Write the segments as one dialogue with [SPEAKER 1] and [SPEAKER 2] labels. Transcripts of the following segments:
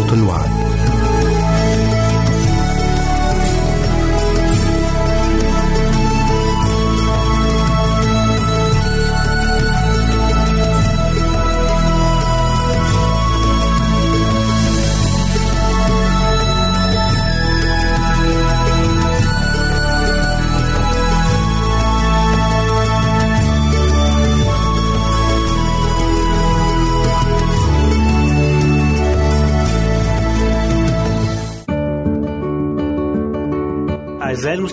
[SPEAKER 1] صوت الوعد.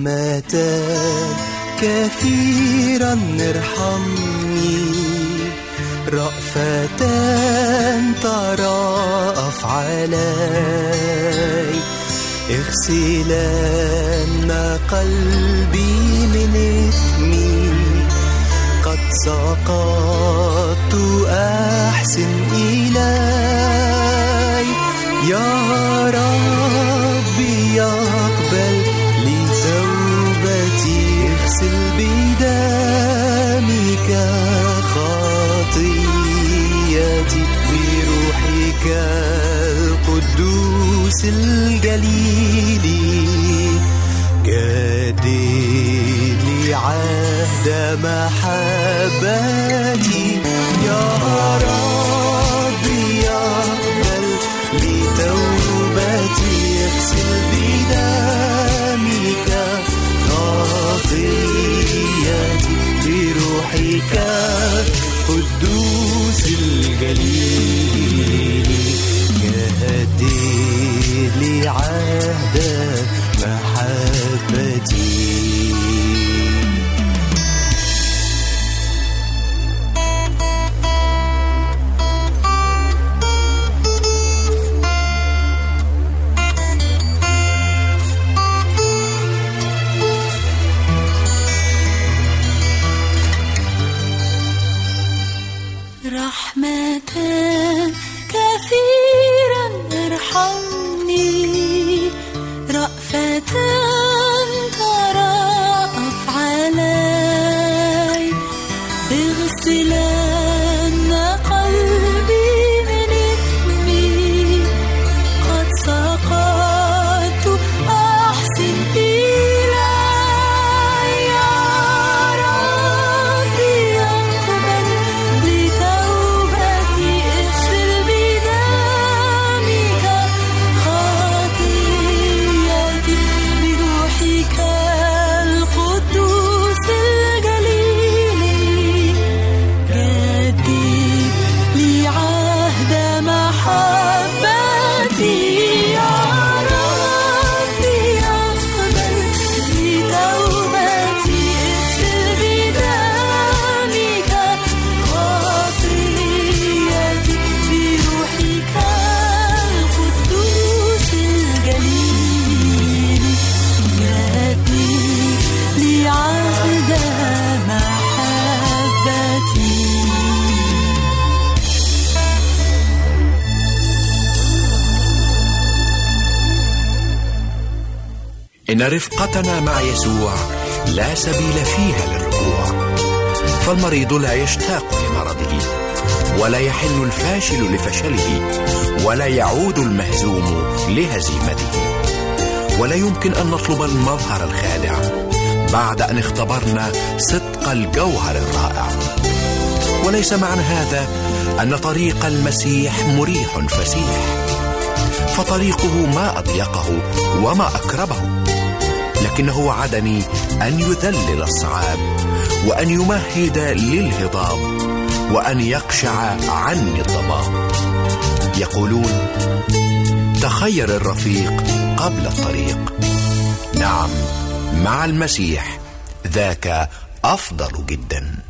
[SPEAKER 2] رحمة كثيرا ارحمني. رأفة تراءف علي اغسلن قلبي من إثمي. قد سقطت أحسن إلي. يا بروحك القدوس الجليل جدد لي عهد محبتي. يا ربي يقبل لي توبتي اغسل بدمك خطيتي بروحك قدوس الجليل. لي عهد محبتي.
[SPEAKER 3] رفقتنا مع يسوع لا سبيل فيها للرجوع. فالمريض لا يشتاق لمرضه ولا يحن الفاشل لفشله ولا يعود المهزوم لهزيمته. ولا يمكن أن نطلب المظهر الخادع بعد أن اختبرنا صدق الجوهر الرائع. وليس معنى هذا أن طريق المسيح مريح فسيح فطريقه ما أضيقه وما اكرمه لكنه وعدني أن يذلل الصعاب وأن يمهد للهضاب وأن يقشع عني الضباب. يقولون تخير الرفيق قبل الطريق. نعم مع المسيح ذاك أفضل جدا.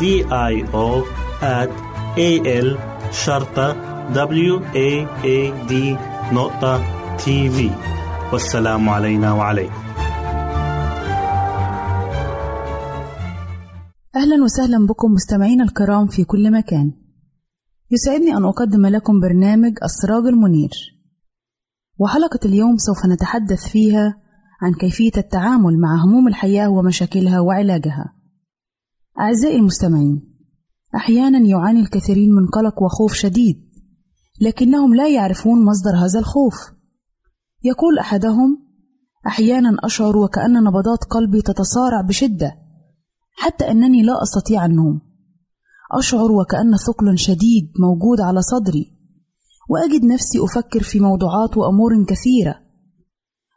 [SPEAKER 4] D I O at A L شرطة W A A D نقطة تي في والسلام علينا وعليكم.
[SPEAKER 5] أهلا وسهلا بكم مستمعينا الكرام في كل مكان. يسعدني أن أقدم لكم برنامج السراج المنير. وحلقة اليوم سوف نتحدث فيها عن كيفية التعامل مع هموم الحياة ومشاكلها وعلاجها. أعزائي المستمعين أحيانا يعاني الكثيرين من قلق وخوف شديد لكنهم لا يعرفون مصدر هذا الخوف. يقول أحدهم أحيانا أشعر وكأن نبضات قلبي تتصارع بشدة حتى أنني لا أستطيع النوم. أشعر وكأن ثقل شديد موجود على صدري وأجد نفسي أفكر في موضوعات وأمور كثيرة.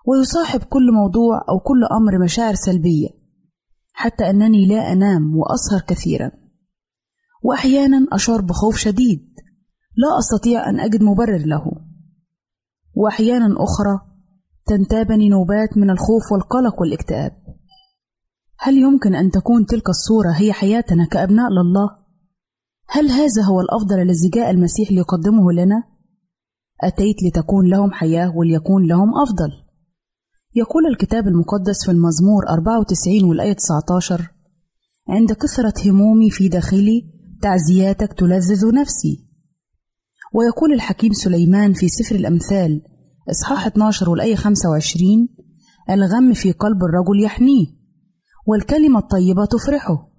[SPEAKER 5] ويصاحب كل موضوع أو كل أمر مشاعر سلبية. حتى أنني لا أنام وأسهر كثيرا وأحيانا أشعر بخوف شديد لا أستطيع أن أجد مبرر له وأحيانا أخرى تنتابني نوبات من الخوف والقلق والاكتئاب هل يمكن أن تكون تلك الصورة هي حياتنا كأبناء لله؟ هل هذا هو الأفضل الذي جاء المسيح ليقدمه لنا؟ أتيت لتكون لهم حياة وليكون لهم أفضل. يقول الكتاب المقدس في المزمور 94 والآية 19: عند كثرة همومي في داخلي تعزياتك تلذذ نفسي. ويقول الحكيم سليمان في سفر الأمثال إصحاح 12 والآية 25: الغم في قلب الرجل يحنيه والكلمة الطيبة تفرحه.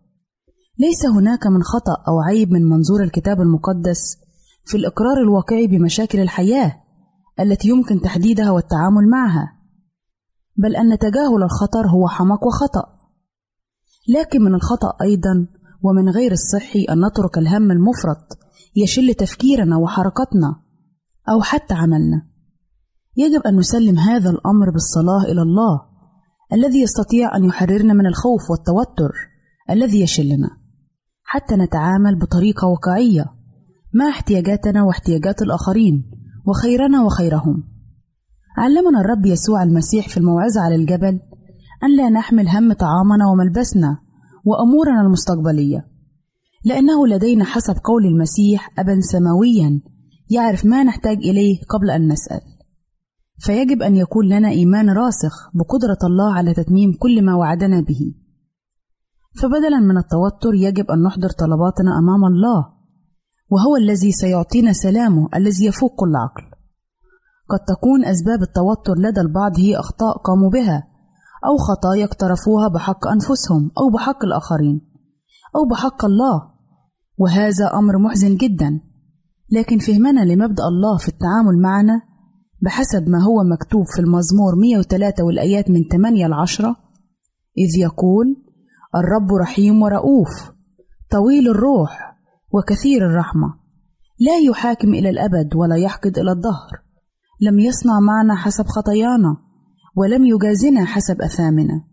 [SPEAKER 5] ليس هناك من خطأ أو عيب من منظور الكتاب المقدس في الإقرار الواقعي بمشاكل الحياة التي يمكن تحديدها والتعامل معها، بل أن تجاهل الخطر هو حمق وخطأ. لكن من الخطأ أيضا ومن غير الصحي أن نترك الهم المفرط يشل تفكيرنا وحركتنا أو حتى عملنا. يجب أن نسلم هذا الأمر بالصلاة إلى الله الذي يستطيع أن يحررنا من الخوف والتوتر الذي يشلنا حتى نتعامل بطريقة واقعية مع احتياجاتنا واحتياجات الآخرين وخيرنا وخيرهم. علمنا الرب يسوع المسيح في الموعظة على الجبل أن لا نحمل هم طعامنا وملبسنا وأمورنا المستقبلية، لأنه لدينا حسب قول المسيح أبا سماويا يعرف ما نحتاج إليه قبل أن نسأل. فيجب أن يكون لنا إيمان راسخ بقدرة الله على تتميم كل ما وعدنا به. فبدلا من التوتر يجب أن نحضر طلباتنا أمام الله، وهو الذي سيعطينا سلامه الذي يفوق كل عقل. قد تكون أسباب التوتر لدى البعض هي أخطاء قاموا بها، أو خطايا اقترفوها بحق أنفسهم أو بحق الآخرين، أو بحق الله، وهذا أمر محزن جدا. لكن فهمنا لمبدأ الله في التعامل معنا بحسب ما هو مكتوب في المزمور 103 والآيات من 8 ل 10 إذ يقول الرب رحيم ورؤوف طويل الروح وكثير الرحمة لا يحاكم إلى الأبد ولا يحقد إلى الدهر لم يصنع معنا حسب خطايانا ولم يجازنا حسب أثامنا.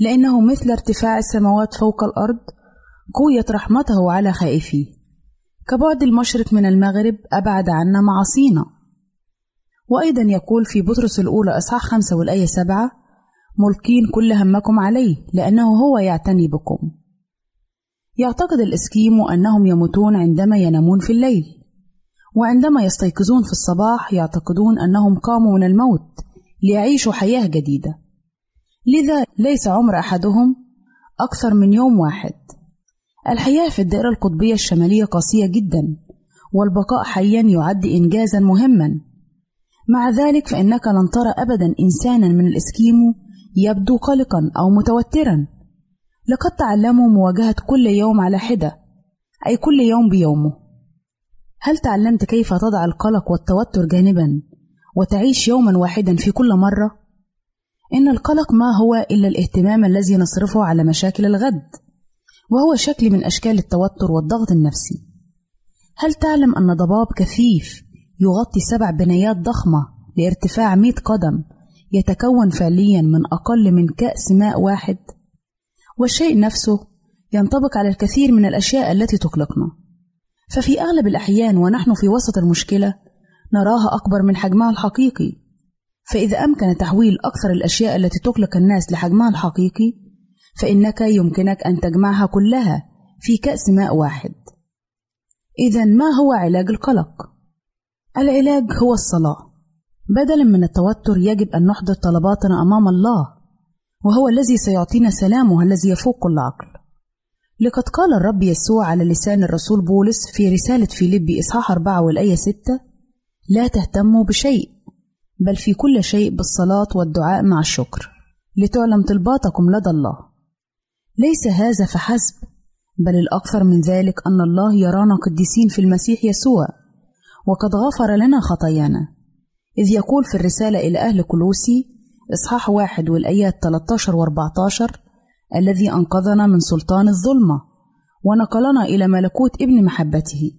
[SPEAKER 5] لأنه مثل ارتفاع السماوات فوق الأرض قوية رحمته على خائفيه كبعد المشرق من المغرب أبعد عنا معاصينا. وأيضا يقول في بطرس الأولى إصحاح خمسة والآية سبعة ملقين كل همكم عليه لأنه هو يعتني بكم. يعتقد الإسكيمو أنهم يموتون عندما ينامون في الليل. وعندما يستيقظون في الصباح يعتقدون أنهم قاموا من الموت ليعيشوا حياة جديدة. لذا ليس عمر أحدهم أكثر من يوم واحد. الحياة في الدائرة القطبية الشمالية قاسية جدا والبقاء حيا يعد إنجازا مهما. مع ذلك فإنك لن ترى أبدا إنسانا من الإسكيمو يبدو قلقا أو متوترا. لقد تعلموا مواجهة كل يوم على حدة أي كل يوم بيومه. هل تعلمت كيف تضع القلق والتوتر جانبا وتعيش يوما واحدا في كل مرة؟ إن القلق ما هو إلا الاهتمام الذي نصرفه على مشاكل الغد وهو شكل من أشكال التوتر والضغط النفسي. هل تعلم أن ضباب كثيف يغطي سبع بنايات ضخمة لارتفاع مئة قدم يتكون فعليا من أقل من كأس ماء واحد؟ والشيء نفسه ينطبق على الكثير من الأشياء التي تقلقنا. ففي أغلب الأحيان ونحن في وسط المشكلة نراها أكبر من حجمها الحقيقي. فإذا أمكن تحويل أكثر الأشياء التي تقلق الناس لحجمها الحقيقي فإنك يمكنك أن تجمعها كلها في كأس ماء واحد. إذا ما هو علاج القلق؟ العلاج هو الصلاة. بدلا من التوتر يجب أن نحضر طلباتنا أمام الله وهو الذي سيعطينا سلامه الذي يفوق كل عقل لقد قال الرب يسوع على لسان الرسول بولس في رسالة فيليبي إصحاح أربعة والآية ستة لا تهتموا بشيء بل في كل شيء بالصلاة والدعاء مع الشكر لتعلم طلباتكم لدى الله. ليس هذا فحسب بل الأكثر من ذلك أن الله يرانا قديسين في المسيح يسوع وقد غفر لنا خطايانا. إذ يقول في الرسالة إلى أهل كلوسي إصحاح واحد والآيات 13 و 14 الذي أنقذنا من سلطان الظلمة ونقلنا إلى ملكوت ابن محبته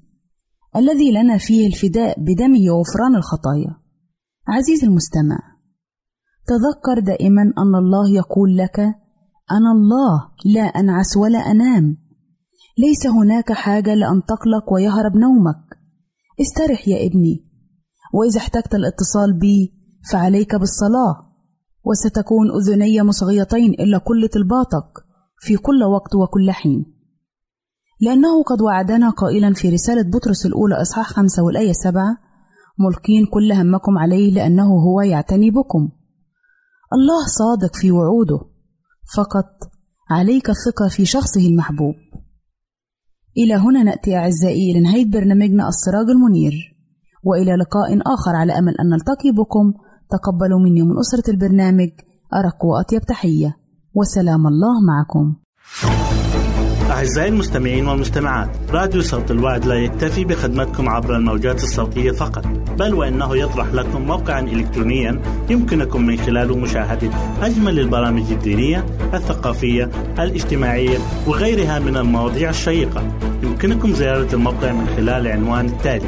[SPEAKER 5] الذي لنا فيه الفداء بدمه وغفران الخطايا. عزيزي المستمع تذكر دائما أن الله يقول لك أنا الله لا أنعس ولا أنام. ليس هناك حاجة لأن تقلق ويهرب نومك. استرح يا ابني وإذا احتجت الاتصال بي فعليك بالصلاة. وستكون أذني مصغيتين إلى كل طلباتك في كل وقت وكل حين. لأنه قد وعدنا قائلا في رسالة بطرس الأولى إصحاح خمسة والآية سبعة ملقين كل همكم عليه لأنه هو يعتني بكم. الله صادق في وعوده فقط عليك الثقة في شخصه المحبوب. إلى هنا نأتي أعزائي لنهاية برنامجنا السراج المنير وإلى لقاء آخر على أمل أن نلتقي بكم تقبلوا مني من أسرة البرنامج أرق وأطيب تحية وسلام الله معكم.
[SPEAKER 4] أعزائي المستمعين والمستمعات راديو صوت الوعد لا يكتفي بخدمتكم عبر الموجات الصوتية فقط بل وإنه يطرح لكم موقعا إلكترونيا يمكنكم من خلاله مشاهدة أجمل البرامج الدينية الثقافية الاجتماعية وغيرها من المواضيع الشيقة. يمكنكم زيارة الموقع من خلال العنوان التالي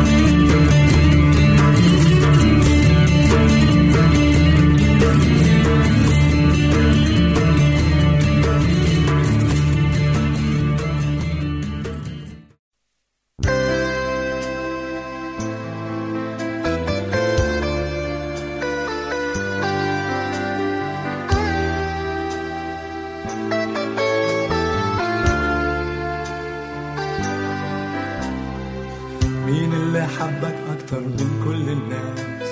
[SPEAKER 1] حبك أكتر من كل الناس.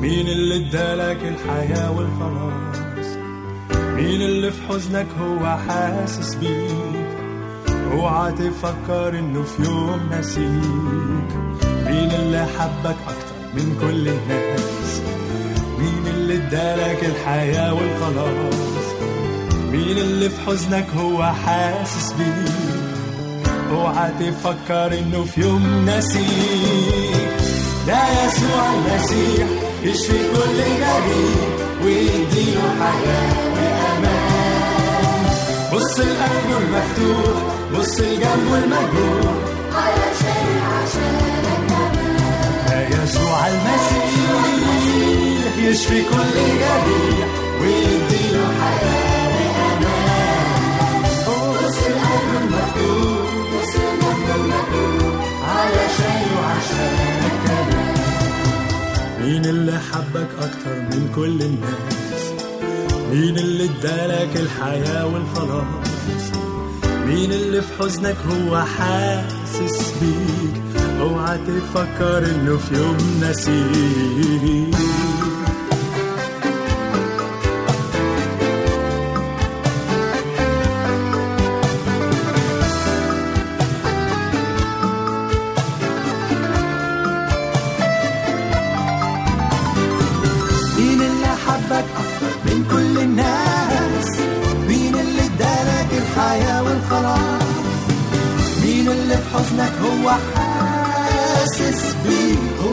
[SPEAKER 6] مين اللي ادالك الحياة والخلاص؟ مين اللي في حزنك هو حاسس بيك؟ اوعى تفكر إنه في يوم نسيك. مين اللي حبك أكتر من كل الناس؟ مين اللي ادالك الحياة والخلاص؟ مين اللي في حزنك هو حاسس بيك؟ اوعى تفكر إنه في يوم نسيك ده يسوع المسيح يشفي كل جريح ويديله حياة وأمان. بص لقلبه المفتوح بص لجنبه المجروح
[SPEAKER 7] علشان عشانك كمان
[SPEAKER 6] يسوع المسيح يشفي كل جريح ويديله حياة علشان وعشانك كمان مين اللي حبك أكتر من كل الناس؟ مين اللي ادالك الحياة والخلاص مين اللي في حزنك هو حاسس بيك؟ اوعى تفكر إنه في يوم نسيك.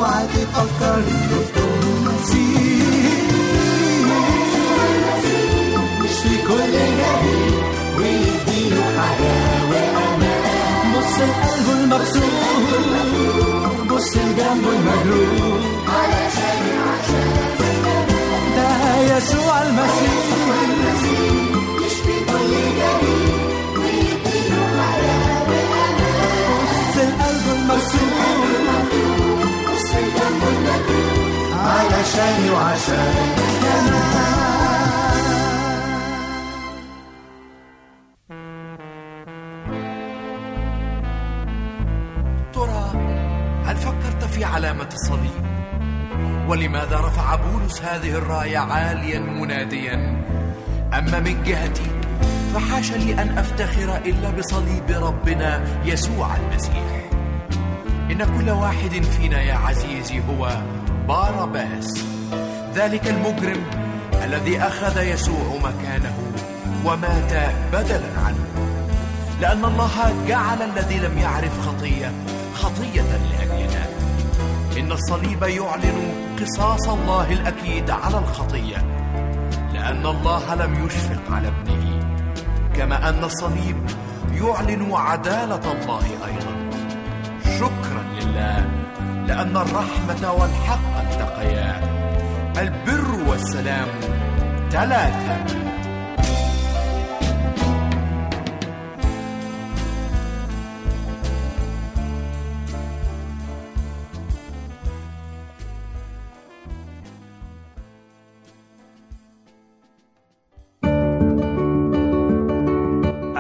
[SPEAKER 6] اوعى تفكر انه يوم نسيك مش في كل جريح ويديله حياة وأمان. بص لقلبه المكسور بص لجنبه المجروح
[SPEAKER 7] علشان عشانك
[SPEAKER 6] ده يسوع المسيح.
[SPEAKER 7] يشفي كل جريح
[SPEAKER 6] علشاني وعشانك.
[SPEAKER 3] ترى هل فكرت في علامة الصليب؟ ولماذا رفع بولس هذه الراية عاليا مناديا؟ أما من جهتي فحاش لي أن أفتخر إلا بصليب ربنا يسوع المسيح. إن كل واحد فينا يا عزيزي هو باراباس ذلك المجرم الذي أخذ يسوع مكانه ومات بدلا عنه. لأن الله جعل الذي لم يعرف خطية خطية لأجلنا. إن الصليب يعلن قصاص الله الأكيد على الخطية. لأن الله لم يشفق على ابنه. كما أن الصليب يعلن عدالة الله أيضا. شكرا لله. لأن الرحمة والحق التقيا البر والسلام تلاتا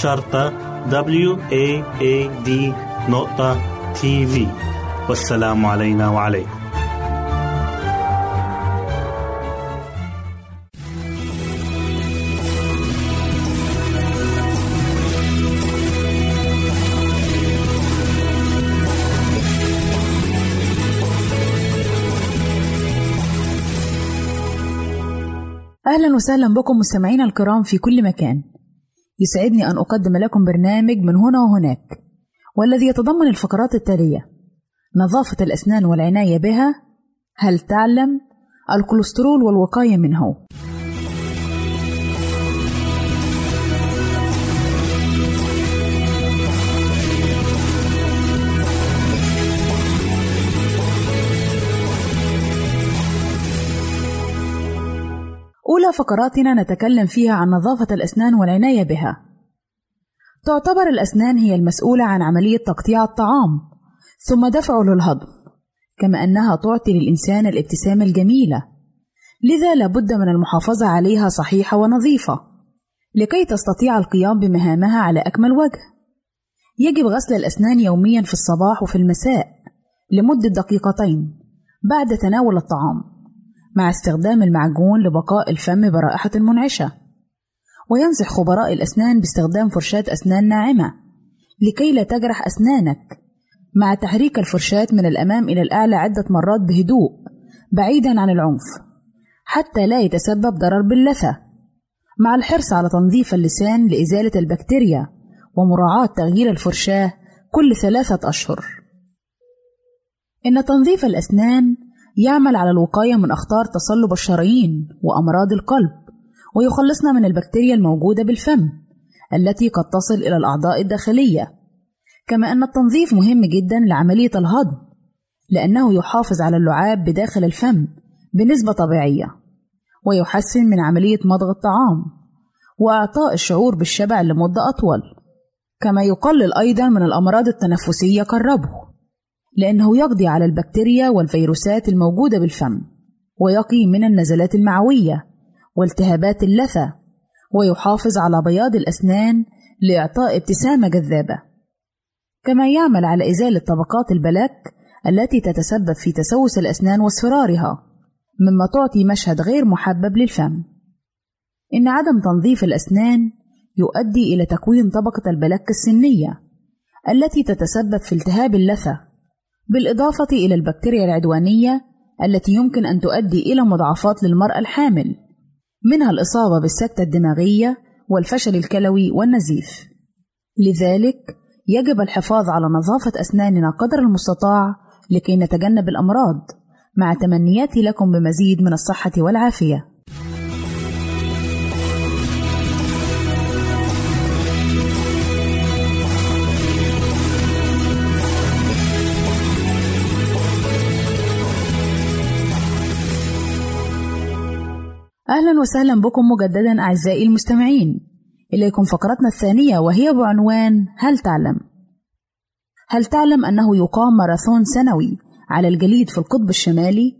[SPEAKER 4] شرطة W A A D نقطة تي في والسلام علينا وعليكم.
[SPEAKER 5] أهلا وسهلا بكم مستمعينا الكرام في كل مكان. يسعدني أن أقدم لكم برنامج من هنا وهناك والذي يتضمن الفقرات التالية نظافة الأسنان والعناية بها هل تعلم؟ الكوليسترول والوقاية منه. فقراتنا نتكلم فيها عن نظافة الأسنان والعناية بها. تعتبر الأسنان هي المسؤولة عن عملية تقطيع الطعام ثم دفعه للهضم، كما أنها تعطي للإنسان الابتسامة الجميلة، لذا لابد من المحافظة عليها صحيحة ونظيفة، لكي تستطيع القيام بمهامها على أكمل وجه. يجب غسل الأسنان يوميا في الصباح وفي المساء لمدة دقيقتين بعد تناول الطعام. مع استخدام المعجون لبقاء الفم برائحة منعشة. وينصح خبراء الأسنان باستخدام فرشاة أسنان ناعمة لكي لا تجرح أسنانك. مع تحريك الفرشاة من الأمام إلى الأعلى عدة مرات بهدوء بعيدا عن العنف حتى لا يتسبب ضرر باللثة. مع الحرص على تنظيف اللسان لإزالة البكتيريا ومراعاة تغيير الفرشاة كل ثلاثة أشهر. إن تنظيف الأسنان يعمل على الوقاية من أخطار تصلب الشرايين وأمراض القلب ويخلصنا من البكتيريا الموجودة بالفم التي قد تصل إلى الأعضاء الداخلية. كما أن التنظيف مهم جدا لعملية الهضم لأنه يحافظ على اللعاب بداخل الفم بنسبة طبيعية ويحسن من عملية مضغ الطعام وإعطاء الشعور بالشبع لمدة أطول كما يقلل أيضا من الأمراض التنفسية كالربو. لأنه يقضي على البكتيريا والفيروسات الموجودة بالفم ويقي من النزلات المعوية والتهابات اللثة ويحافظ على بياض الأسنان لإعطاء ابتسامة جذابة. كما يعمل على إزالة طبقات البلاك التي تتسبب في تسوس الأسنان واصفرارها مما تعطي مشهد غير محبب للفم. إن عدم تنظيف الأسنان يؤدي إلى تكوين طبقة البلاك السنية التي تتسبب في التهاب اللثة بالإضافة إلى البكتيريا العدوانية التي يمكن أن تؤدي إلى مضاعفات للمرأة الحامل منها الإصابة بالسكتة الدماغية والفشل الكلوي والنزيف. لذلك يجب الحفاظ على نظافة أسناننا قدر المستطاع لكي نتجنب الأمراض مع تمنياتي لكم بمزيد من الصحة والعافية. أهلا وسهلا بكم مجددا أعزائي المستمعين إليكم فقرتنا الثانية وهي بعنوان هل تعلم؟ هل تعلم أنه يقام ماراثون سنوي على الجليد في القطب الشمالي؟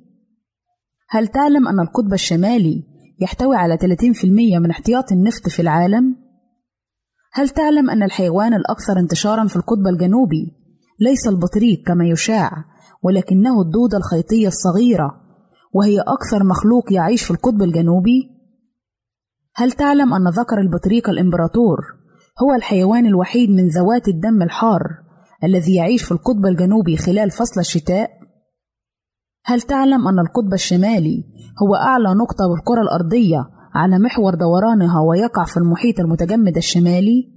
[SPEAKER 5] هل تعلم أن القطب الشمالي يحتوي على 30% من احتياط النفط في العالم؟ هل تعلم أن الحيوان الأكثر انتشارا في القطب الجنوبي ليس البطريق كما يشاع ولكنه الدودة الخيطية الصغيرة وهي أكثر مخلوق يعيش في القطب الجنوبي؟ هل تعلم أن ذكر البطريق الإمبراطور هو الحيوان الوحيد من ذوات الدم الحار الذي يعيش في القطب الجنوبي خلال فصل الشتاء؟ هل تعلم أن القطب الشمالي هو أعلى نقطة بالكرة الأرضية على محور دورانها ويقع في المحيط المتجمد الشمالي؟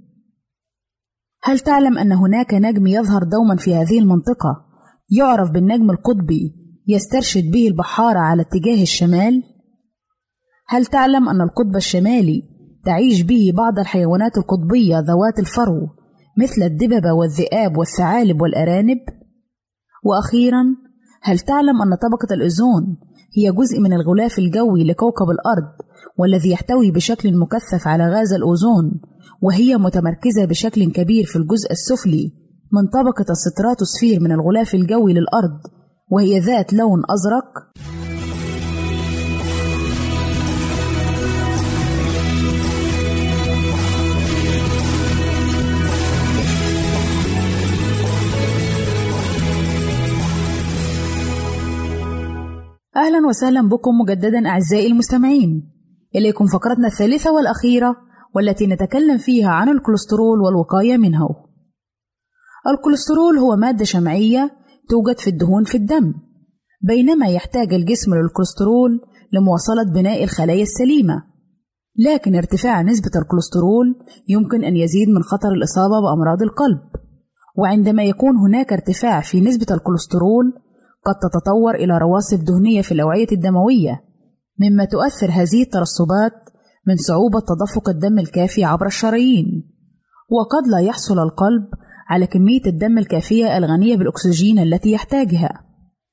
[SPEAKER 5] هل تعلم أن هناك نجم يظهر دوما في هذه المنطقة يعرف بالنجم القطبي يسترشد به البحارة على اتجاه الشمال؟ هل تعلم أن القطب الشمالي تعيش به بعض الحيوانات القطبية ذوات الفرو مثل الدببة والذئاب والثعالب والأرانب؟ وأخيرا هل تعلم أن طبقة الأوزون هي جزء من الغلاف الجوي لكوكب الأرض والذي يحتوي بشكل مكثف على غاز الأوزون وهي متمركزة بشكل كبير في الجزء السفلي من طبقة الستراتوسفير من الغلاف الجوي للأرض وهي ذات لون أزرق. أهلا وسهلا بكم مجددا أعزائي المستمعين. إليكم فقرتنا الثالثة والأخيرة والتي نتكلم فيها عن الكوليسترول والوقاية منه. الكوليسترول هو مادة شمعية توجد في الدهون في الدم بينما يحتاج الجسم للكوليسترول لمواصلة بناء الخلايا السليمة. لكن ارتفاع نسبة الكوليسترول يمكن أن يزيد من خطر الإصابة بأمراض القلب. وعندما يكون هناك ارتفاع في نسبة الكوليسترول قد تتطور إلى رواسب دهنية في الأوعية الدموية مما تؤثر هذه الترسبات من صعوبة تدفق الدم الكافي عبر الشرايين. وقد لا يحصل القلب على كمية الدم الكافية الغنية بالأكسجين التي يحتاجها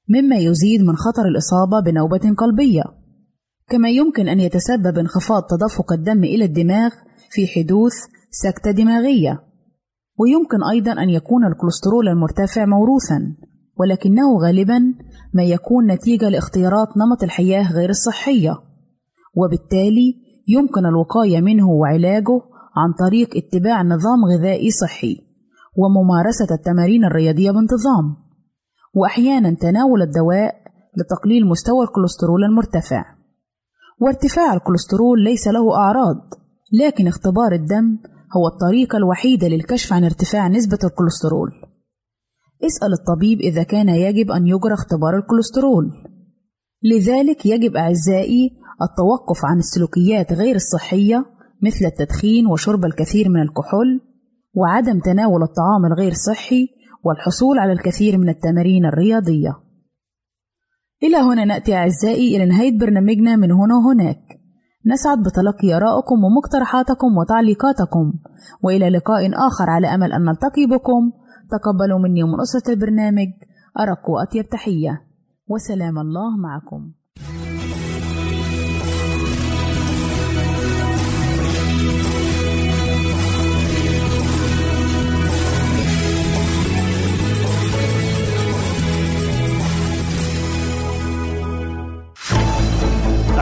[SPEAKER 5] مما يزيد من خطر الإصابة بنوبة قلبية. كما يمكن أن يتسبب انخفاض تدفق الدم إلى الدماغ في حدوث سكتة دماغية. ويمكن أيضا أن يكون الكوليسترول المرتفع موروثا ولكنه غالبا ما يكون نتيجة لاختيارات نمط الحياة غير الصحية. وبالتالي يمكن الوقاية منه وعلاجه عن طريق اتباع نظام غذائي صحي. وممارسة التمارين الرياضية بانتظام. وأحيانا تناول الدواء لتقليل مستوى الكوليسترول المرتفع. وارتفاع الكوليسترول ليس له أعراض لكن اختبار الدم هو الطريقة الوحيدة للكشف عن ارتفاع نسبة الكوليسترول. اسأل الطبيب إذا كان يجب أن يجرى اختبار الكوليسترول. لذلك يجب أعزائي التوقف عن السلوكيات غير الصحية مثل التدخين وشرب الكثير من الكحول وعدم تناول الطعام الغير صحي والحصول على الكثير من التمارين الرياضية. إلى هنا نأتي أعزائي إلى نهاية برنامجنا من هنا وهناك. نسعد بتلقي آرائكم ومقترحاتكم وتعليقاتكم وإلى لقاء آخر على أمل أن نلتقي بكم. تقبلوا مني ومن أسرة البرنامج أرق وأطيب تحية. وسلام الله معكم.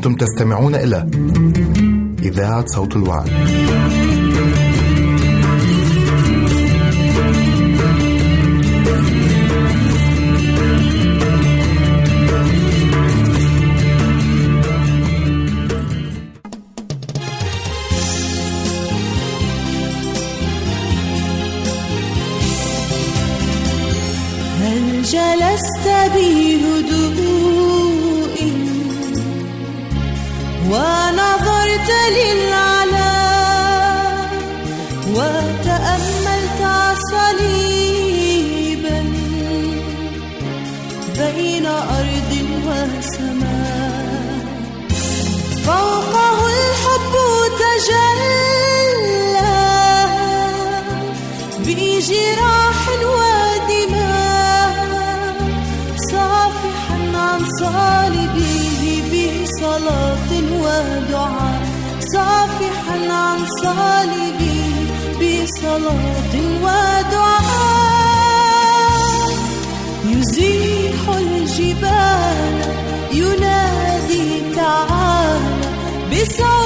[SPEAKER 1] أنتم تستمعون إلى إذاعة صوت الوعد.
[SPEAKER 8] هل جلست بهدوء صليبه بصلاة ودعاء. يزيح الجبال ينادي تعالى بصوت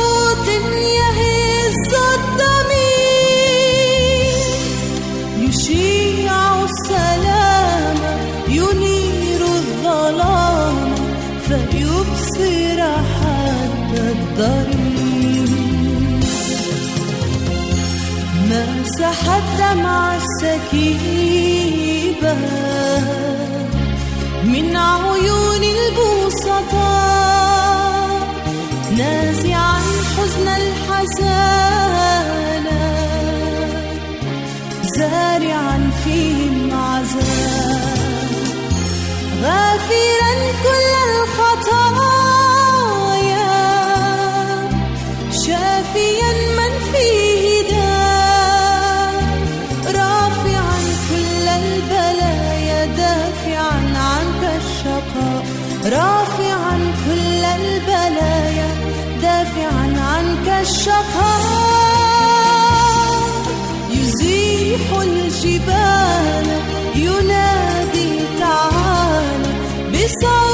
[SPEAKER 8] مسح الدمع السكيبة. من عيون البسطاء نازعا حزن الحزانة. زارعا فيهم عذاب غافرا يزيح الجبال ينادي تعالى بصوت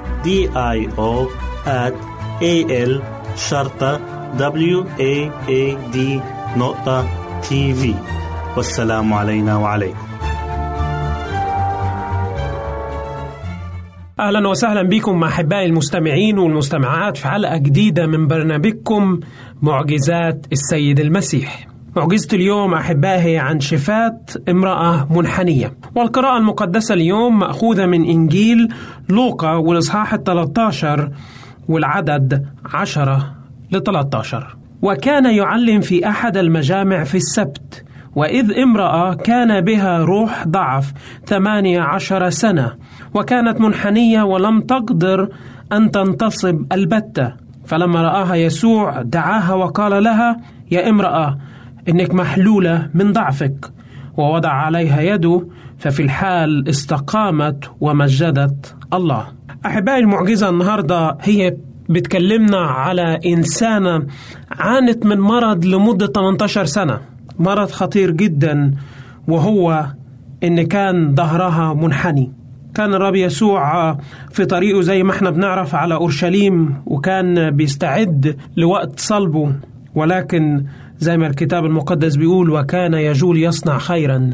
[SPEAKER 4] D I O at A L شرطة W A A D نقطة تي في والسلام علينا وعليكم
[SPEAKER 9] أهلا وسهلا بكم أحبائي المستمعين والمستمعات في حلقة جديدة من برنامجكم معجزات السيد المسيح. معجزة اليوم أحبائي عن شفاة امرأة منحنية. والقراءة المقدسة اليوم مأخوذة من إنجيل لوقا والإصحاح ال 13 والعدد 10 ل 13 وكان يعلم في أحد المجامع في السبت وإذ امرأة كان بها روح ضعف ثمانية عشر سنة وكانت منحنية ولم تقدر أن تنتصب البتة. فلما رآها يسوع دعاها وقال لها يا امرأة إنك محلولة من ضعفك. ووضع عليها يده ففي الحال استقامت ومجدت الله. أحبائي المعجزة النهاردة هي بتكلمنا على إنسانة عانت من مرض لمدة 18 سنة. مرض خطير جدا وهو إن كان ظهرها منحني. كان الرب يسوع في طريقه زي ما إحنا بنعرف على أورشليم وكان بيستعد لوقت صلبه. ولكن زي ما الكتاب المقدس بيقول وكان يجول يصنع خيرا.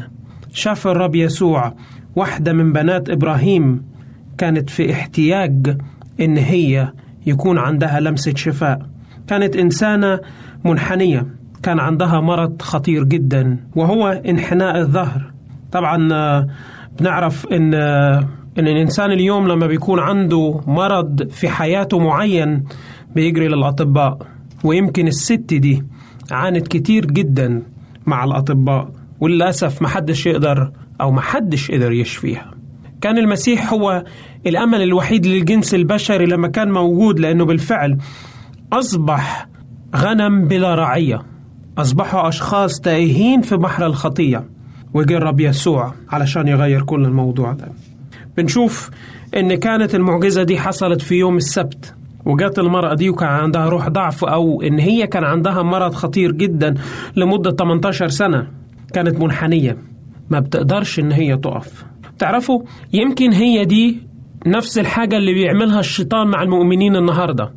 [SPEAKER 9] شاف الرب يسوع واحدة من بنات إبراهيم كانت في احتياج إن هي يكون عندها لمسة شفاء. كانت إنسانة منحنية كان عندها مرض خطير جدا وهو انحناء الظهر. طبعا بنعرف إن إن الإنسان اليوم لما بيكون عنده مرض في حياته معين بيجري للأطباء ويمكن الست دي عانت كتير جدا مع الأطباء وللأسف محدش يقدر أو محدش قدر يشفيها. كان المسيح هو الأمل الوحيد للجنس البشري لما كان موجود لأنه بالفعل أصبح غنم بلا رعية. أصبحوا أشخاص تائهين في بحر الخطية. وجه الرب يسوع علشان يغير كل الموضوع ده. بنشوف إن كانت المعجزة دي حصلت في يوم السبت. وجات المرأة دي وكان عندها روح ضعف أو إن هي كان عندها مرض خطير جدا لمدة 18 سنة كانت منحنية. ما بتقدرش إن هي تقف. تعرفوا يمكن هي دي نفس الحاجة اللي بيعملها الشيطان مع المؤمنين النهاردة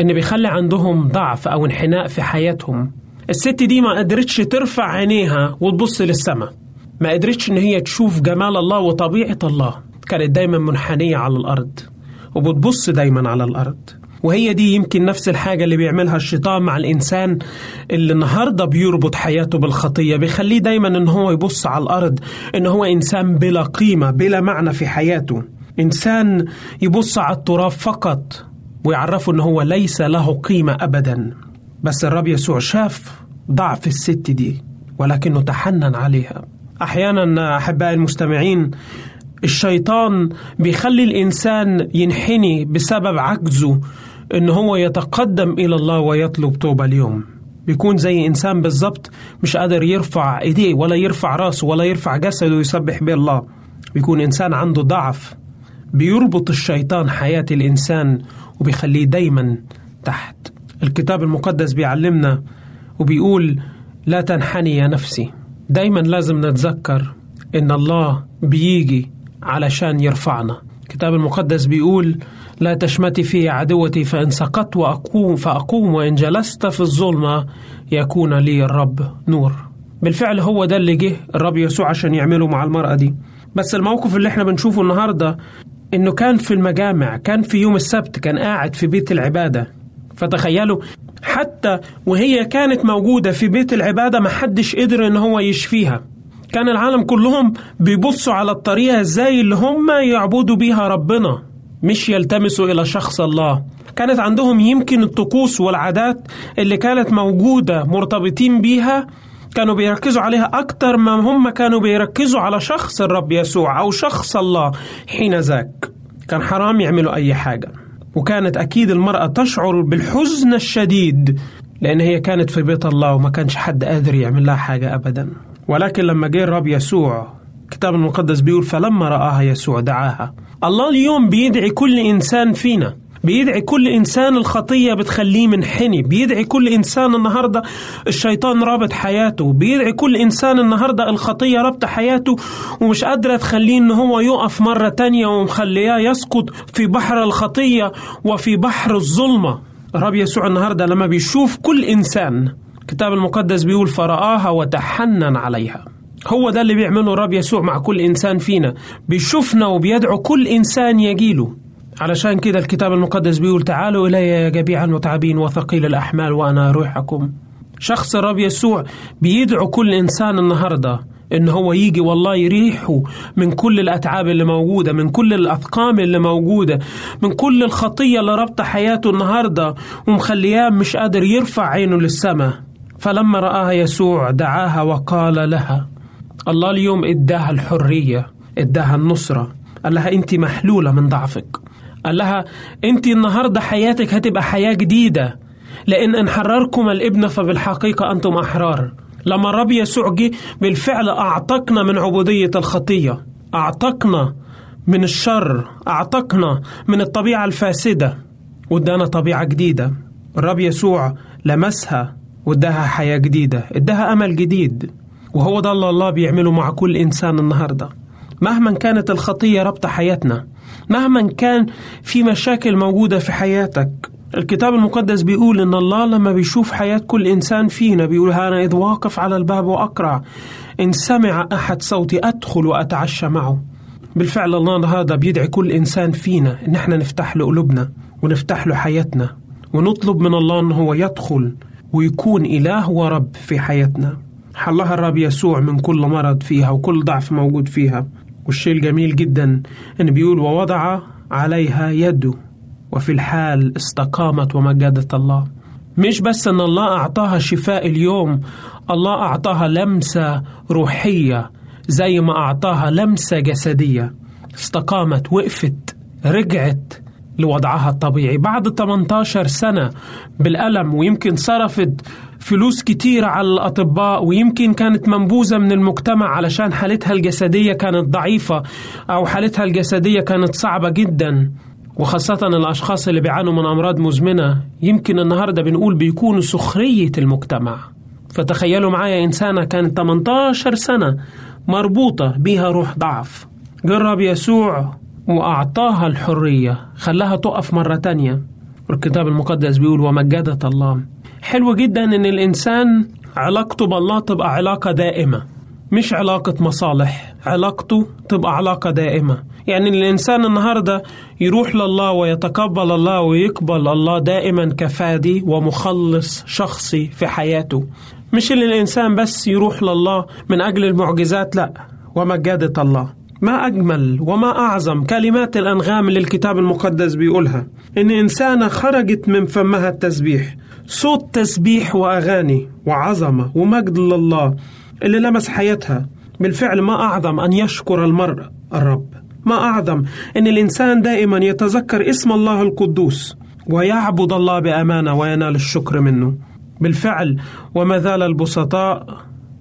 [SPEAKER 9] إن بيخلي عندهم ضعف أو انحناء في حياتهم. الست دي ما قدرتش ترفع عينيها وتبص للسماء. ما قدرتش إن هي تشوف جمال الله وطبيعة الله. كانت دايما منحنية على الأرض. وبتبص دايما على الأرض. وهي دي يمكن نفس الحاجة اللي بيعملها الشيطان مع الإنسان اللي النهاردة بيربط حياته بالخطية بيخليه دايما إن هو يبص على الأرض إن هو إنسان بلا قيمة بلا معنى في حياته. إنسان يبص على التراب فقط ويعرفه إن هو ليس له قيمة أبدا. بس الرب يسوع شاف ضعف الست دي ولكنه تحنن عليها. أحيانا أحبائي المستمعين الشيطان بيخلي الإنسان ينحني بسبب عجزه إن هو يتقدم إلى الله ويطلب توبة اليوم. بيكون زي إنسان بالظبط مش قادر يرفع إيديه ولا يرفع راسه ولا يرفع جسده ويسبح به الله. بيكون إنسان عنده ضعف. بيربط الشيطان حياة الإنسان وبيخليه دايما تحت. الكتاب المقدس بيعلمنا وبيقول لا تنحني يا نفسي. دايما لازم نتذكر إن الله بيجي علشان يرفعنا. الكتاب المقدس بيقول لا تشمتي في عدوتي فإن سقطت وأقوم فأقوم وإن جلست في الظلمة يكون لي الرب نور. بالفعل هو ده اللي جه الرب يسوع عشان يعمله مع المرأة دي. بس الموقف اللي إحنا بنشوفه النهاردة إنه كان في المجامع كان في يوم السبت كان قاعد في بيت العبادة. فتخيلوا حتى وهي كانت موجودة في بيت العبادة ما حدش قدر إن هو يشفيها. كان العالم كلهم بيبصوا على الطريقة إزاي اللي هم يعبدوا بيها ربنا مش يلتمسوا إلى شخص الله. كانت عندهم يمكن الطقوس والعادات اللي كانت موجودة مرتبطين بيها كانوا بيركزوا عليها أكتر ما هم كانوا بيركزوا على شخص الرب يسوع أو شخص الله. حين ذاك كان حرام يعملوا أي حاجة. وكانت أكيد المرأة تشعر بالحزن الشديد لأن هي كانت في بيت الله وما كانش حد قادر يعمل لها حاجة أبدا. ولكن لما جه الرب يسوع الكتاب المقدس بيقول فلما رآها يسوع دعاها. الله اليوم بيدعي كل إنسان فينا. بيدعي كل إنسان الخطية بتخليه منحني. بيدعي كل إنسان النهاردة الشيطان رابط حياته. بيدعي كل إنسان النهاردة الخطية رابطة حياته ومش قادرة تخليه إن هو يقف مرة تانية ومخلياه يسقط في بحر الخطية وفي بحر الظلمة. الرب يسوع النهاردة لما بيشوف كل إنسان الكتاب المقدس بيقول فرآها وتحنن عليها. هو ده اللي بيعمله الرب يسوع مع كل إنسان فينا. بيشوفنا وبيدعو كل إنسان يجيله. علشان كده الكتاب المقدس بيقول تعالوا إلي يا جميع المتعبين وثقيل الأحمال وأنا أروحكم شخص الرب يسوع بيدعو كل إنسان النهاردة إن هو يجي والله يريحه من كل الأتعاب اللي موجودة من كل الأثقام اللي موجودة من كل الخطية اللي ربط حياته النهاردة ومخلياه مش قادر يرفع عينه للسماء. فلما رآها يسوع دعاها وقال لها الله اليوم إداها الحرية إداها النصرة قال لها أنت محلولة من ضعفك قال لها أنت النهاردة حياتك هتبقى حياة جديدة لأن إن حرركم الإبن فبالحقيقة أنتم أحرار. لما الرب يسوع جه بالفعل أعتقنا من عبودية الخطية أعتقنا من الشر أعتقنا من الطبيعة الفاسدة وادانا طبيعة جديدة. الرب يسوع لمسها واداها حياة جديدة اداها أمل جديد. وهو ده اللي الله بيعمله مع كل إنسان النهاردة. مهما كانت الخطية ربط حياتنا مهما كان في مشاكل موجودة في حياتك. الكتاب المقدس بيقول إن الله لما بيشوف حياة كل إنسان فينا بيقول أنا إذ واقف على الباب وأقرع إن سمع أحد صوتي أدخل وأتعشى معه. بالفعل الله هذا بيدعي كل إنسان فينا إن إحنا نفتح له قلوبنا ونفتح له حياتنا ونطلب من الله إن هو يدخل ويكون إله ورب في حياتنا. حلها الرب يسوع من كل مرض فيها وكل ضعف موجود فيها. والشيء الجميل جدا إن بيقول ووضع عليها يده وفي الحال استقامت ومجدت الله. مش بس أن الله أعطاها شفاء اليوم الله أعطاها لمسة روحية زي ما أعطاها لمسة جسدية. استقامت وقفت رجعت لوضعها الطبيعي. بعد 18 سنة بالألم ويمكن صرفت فلوس كتيرة على الأطباء ويمكن كانت منبوذة من المجتمع علشان حالتها الجسدية كانت ضعيفة أو حالتها الجسدية كانت صعبة جدا. وخاصة الأشخاص اللي بيعانوا من أمراض مزمنة يمكن النهاردة بنقول بيكونوا سخرية المجتمع. فتخيلوا معايا إنسانة كانت 18 سنة مربوطة بيها روح ضعف. جرب يسوع. وأعطاها الحرية. خلاها تقف مرة تانية. الكتاب المقدس بيقول ومجدت الله. حلو جدا إن الإنسان علاقته بالله تبقى علاقة دائمة مش علاقة مصالح. علاقته تبقى علاقة دائمة. يعني الإنسان النهاردة يروح لله ويتقبل الله ويقبل الله دائما كفادي ومخلص شخصي في حياته. مش اللي الإنسان بس يروح لله من أجل المعجزات لا. ومجادة الله. ما أجمل وما أعظم كلمات الأنغام اللي الكتاب المقدس بيقولها. إن إنسانة خرجت من فمها التسبيح صوت تسبيح وأغاني وعظمة ومجد لله اللي لمس حياتها. بالفعل ما أعظم أن يشكر المرء الرب. ما أعظم أن الإنسان دائما يتذكر اسم الله القدوس ويعبد الله بأمانة وينال الشكر منه. بالفعل وما زال البسطاء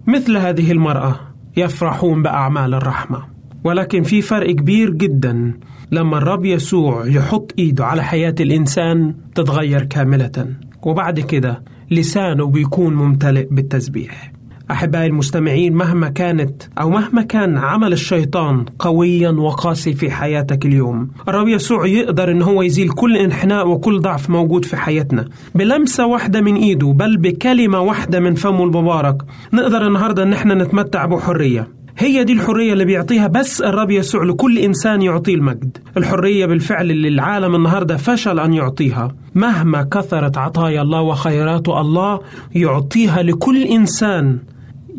[SPEAKER 9] مثل هذه المرأة يفرحون بأعمال الرحمة. ولكن في فرق كبير جدا. لما الرب يسوع يحط إيده على حياة الإنسان تتغير كاملة. وبعد كده لسانه بيكون ممتلئ بالتسبيح. أحبائي المستمعين مهما كانت أو مهما كان عمل الشيطان قويا وقاسي في حياتك اليوم الرب يسوع يقدر إن هو يزيل كل انحناء وكل ضعف موجود في حياتنا. بلمسة واحدة من إيده بل بكلمة واحدة من فمه المبارك نقدر النهاردة إن إحنا نتمتع بحرية. هي دي الحرية اللي بيعطيها بس الرب يسوع لكل إنسان يعطيه المجد. الحرية بالفعل اللي العالم النهاردة فشل أن يعطيها. مهما كثرت عطايا الله وخيرات الله يعطيها لكل إنسان.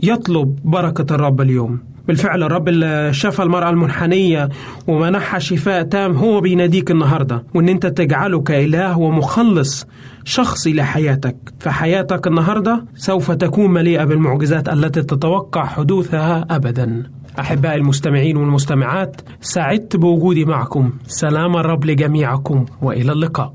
[SPEAKER 9] يطلب بركة الرب اليوم. بالفعل الرب اللي شفى المرأة المنحنية ومنحها شفاء تام هو بيناديك النهاردة وإن أنت تجعله كإله ومخلص شخصي لحياتك. فحياتك النهاردة سوف تكون مليئة بالمعجزات التي تتوقع حدوثها أبدا. أحبائي المستمعين والمستمعات سعدت بوجودي معكم. سلام الرب لجميعكم وإلى اللقاء.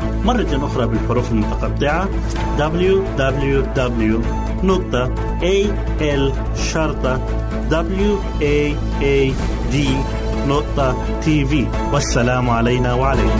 [SPEAKER 4] مرة أخرى بالحروف المتقطعة www.al-waad.tv والسلام علينا وعليكم.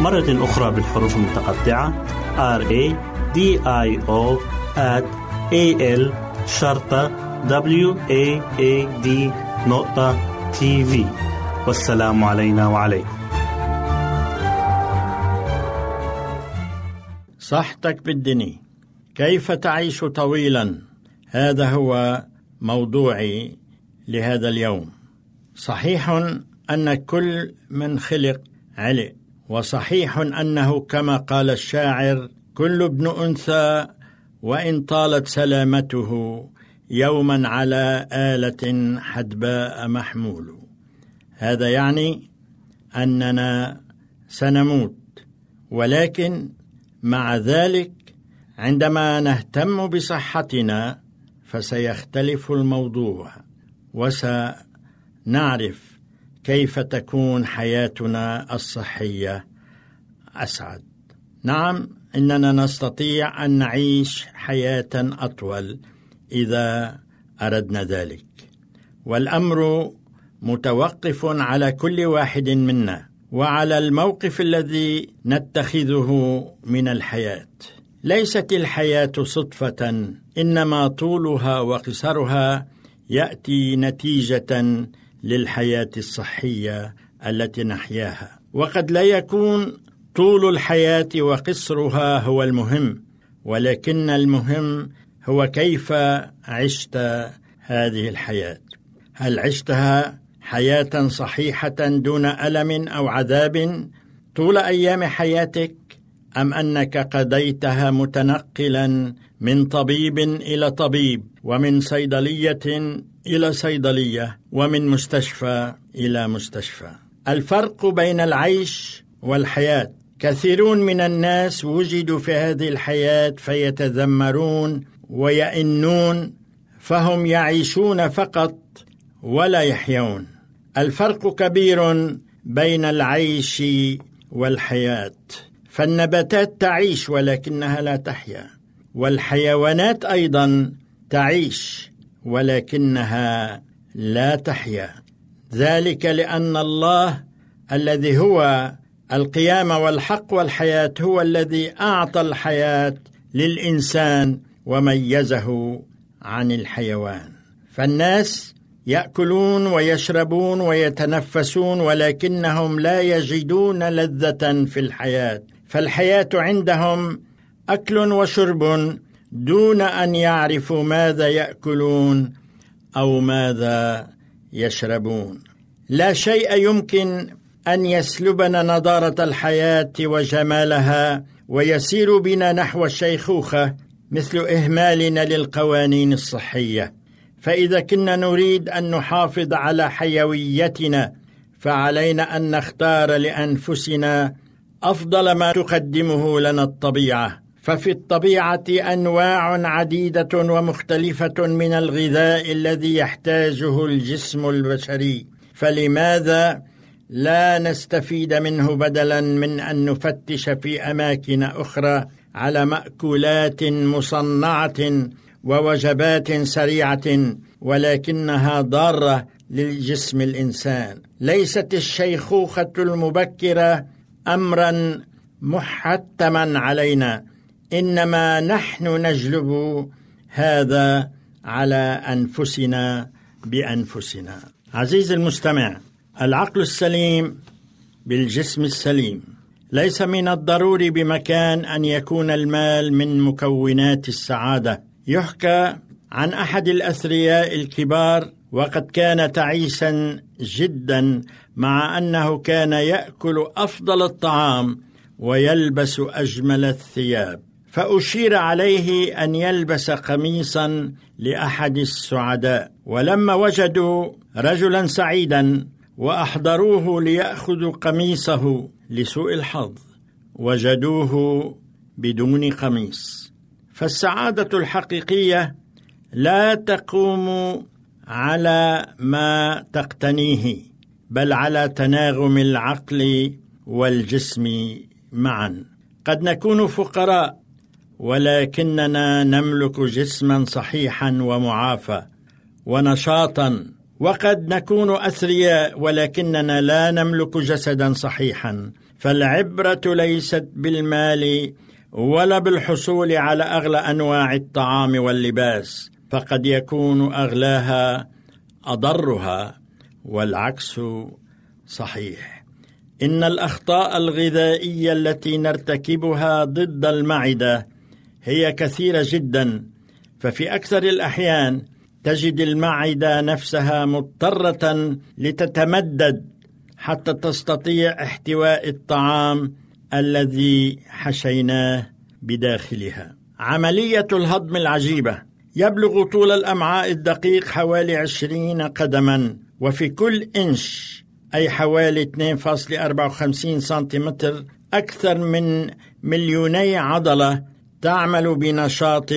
[SPEAKER 4] مرة أخرى بالحروف المتقطعة. R A D I O at A L شرطة W A A D نقطة تي في والسلام علينا وعليكم.
[SPEAKER 10] صحتك بالدني كيف تعيش طويلا؟ هذا هو موضوعي لهذا اليوم. صحيح أن كل من خلق علق وصحيح أنه كما قال الشاعر كل ابن أنثى وإن طالت سلامته يوما على آلة حدباء محمول. هذا يعني أننا سنموت ولكن مع ذلك عندما نهتم بصحتنا فسيختلف الموضوع وسنعرف كيف تكون حياتنا الصحية؟ أسعد. نعم إننا نستطيع أن نعيش حياة أطول إذا أردنا ذلك. والأمر متوقف على كل واحد منا وعلى الموقف الذي نتخذه من الحياة. ليست الحياة صدفة إنما طولها وقصرها يأتي نتيجة للحياة الصحية التي نحياها. وقد لا يكون طول الحياة وقصرها هو المهم ولكن المهم هو كيف عشت هذه الحياة. هل عشتها حياة صحيحة دون ألم أو عذاب طول أيام حياتك أم أنك قضيتها متنقلا من طبيب إلى طبيب ومن صيدلية إلى صيدلية ومن مستشفى إلى مستشفى. الفرق بين العيش والحياة. كثيرون من الناس وجدوا في هذه الحياة فيتذمرون ويئنون فهم يعيشون فقط ولا يحيون. الفرق كبير بين العيش والحياة. فالنباتات تعيش ولكنها لا تحيا. والحيوانات أيضا تعيش ولكنها لا تحيا. ذلك لأن الله الذي هو القيامة والحق والحياة هو الذي أعطى الحياة للإنسان وميزه عن الحيوان. فالناس يأكلون ويشربون ويتنفسون ولكنهم لا يجدون لذة في الحياة. فالحياة عندهم أكل وشرب دون أن يعرفوا ماذا يأكلون أو ماذا يشربون. لا شيء يمكن أن يسلبنا نضارة الحياة وجمالها ويسير بنا نحو الشيخوخة مثل إهمالنا للقوانين الصحية. فإذا كنا نريد أن نحافظ على حيويتنا فعلينا أن نختار لأنفسنا أفضل ما تقدمه لنا الطبيعة. ففي الطبيعة أنواع عديدة ومختلفة من الغذاء الذي يحتاجه الجسم البشري. فلماذا لا نستفيد منه بدلا من أن نفتش في أماكن أخرى على مأكولات مصنعة ووجبات سريعة ولكنها ضارة للجسم الإنسان؟ ليست الشيخوخة المبكرة امرا محتما علينا. إنما نحن نجلب هذا على أنفسنا بأنفسنا. عزيزي المستمع العقل السليم بالجسم السليم. ليس من الضروري بمكان أن يكون المال من مكونات السعادة. يحكى عن أحد الأثرياء الكبار وقد كان تعيسا جدا مع أنه كان يأكل أفضل الطعام ويلبس أجمل الثياب. فأشير عليه أن يلبس قميصا لأحد السعداء ولما وجدوا رجلا سعيدا وأحضروه ليأخذوا قميصه لسوء الحظ وجدوه بدون قميص. فالسعادة الحقيقية لا تقوم على ما تقتنيه بل على تناغم العقل والجسم معا. قد نكون فقراء ولكننا نملك جسما صحيحا ومعافى ونشاطا. وقد نكون أثرياء ولكننا لا نملك جسدا صحيحا. فالعبرة ليست بالمال ولا بالحصول على أغلى أنواع الطعام واللباس فقد يكون أغلاها أضرها والعكس صحيح. إن الأخطاء الغذائية التي نرتكبها ضد المعدة هي كثيرة جدا. ففي أكثر الأحيان تجد المعدة نفسها مضطرة لتتمدد حتى تستطيع احتواء الطعام الذي حشيناه بداخلها. عملية الهضم العجيبة. يبلغ طول الأمعاء الدقيق حوالي عشرين قدما. وفي كل إنش أي حوالي 2.54 سنتيمتر أكثر من مليوني عضلة تعمل بنشاط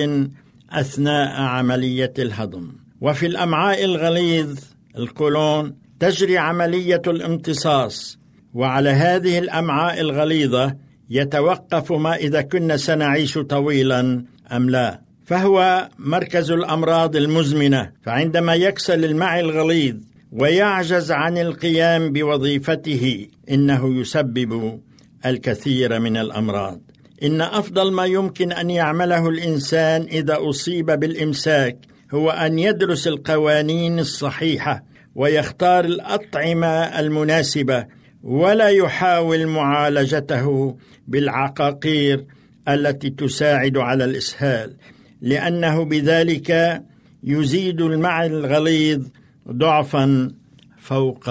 [SPEAKER 10] أثناء عملية الهضم. وفي الأمعاء الغليظ الكولون تجري عملية الامتصاص وعلى هذه الأمعاء الغليظة يتوقف ما إذا كنا سنعيش طويلا أم لا. فهو مركز الأمراض المزمنة فعندما يكسل المعي الغليظ ويعجز عن القيام بوظيفته إنه يسبب الكثير من الأمراض. إن أفضل ما يمكن أن يعمله الإنسان إذا أصيب بالإمساك هو أن يدرس القوانين الصحيحة ويختار الأطعمة المناسبة ولا يحاول معالجته بالعقاقير التي تساعد على الإسهال لأنه بذلك يزيد المعي الغليظ ضعفا فوق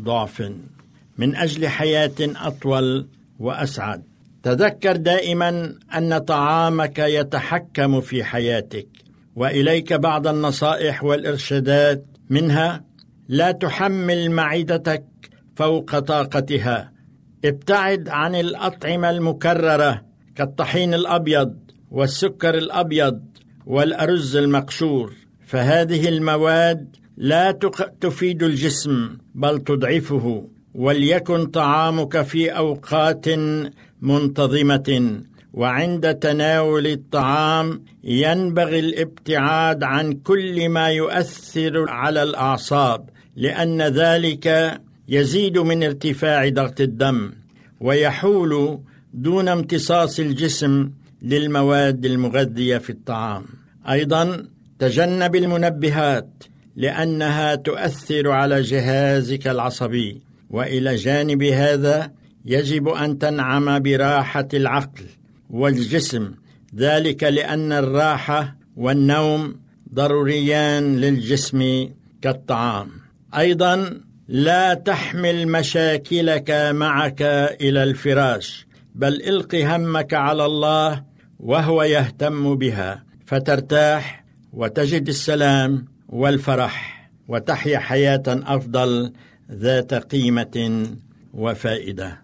[SPEAKER 10] ضعف من أجل حياة أطول وأسعد. تذكر دائما أن طعامك يتحكم في حياتك وإليك بعض النصائح والإرشادات منها لا تحمل معدتك فوق طاقتها. ابتعد عن الأطعمة المكررة كالطحين الأبيض والسكر الأبيض والأرز المقشور فهذه المواد لا تفيد الجسم بل تضعفه وليكن طعامك في أوقات منتظمة وعند تناول الطعام ينبغي الابتعاد عن كل ما يؤثر على الأعصاب لأن ذلك يزيد من ارتفاع ضغط الدم ويحول دون امتصاص الجسم للمواد المغذية في الطعام. أيضا تجنب المنبهات لأنها تؤثر على جهازك العصبي وإلى جانب هذا يجب أن تنعم براحة العقل والجسم ذلك لأن الراحة والنوم ضروريان للجسم كالطعام. أيضا لا تحمل مشاكلك معك إلى الفراش بل إلق همك على الله وهو يهتم بها فترتاح وتجد السلام والفرح وتحيا حياة أفضل ذات قيمة وفائدة.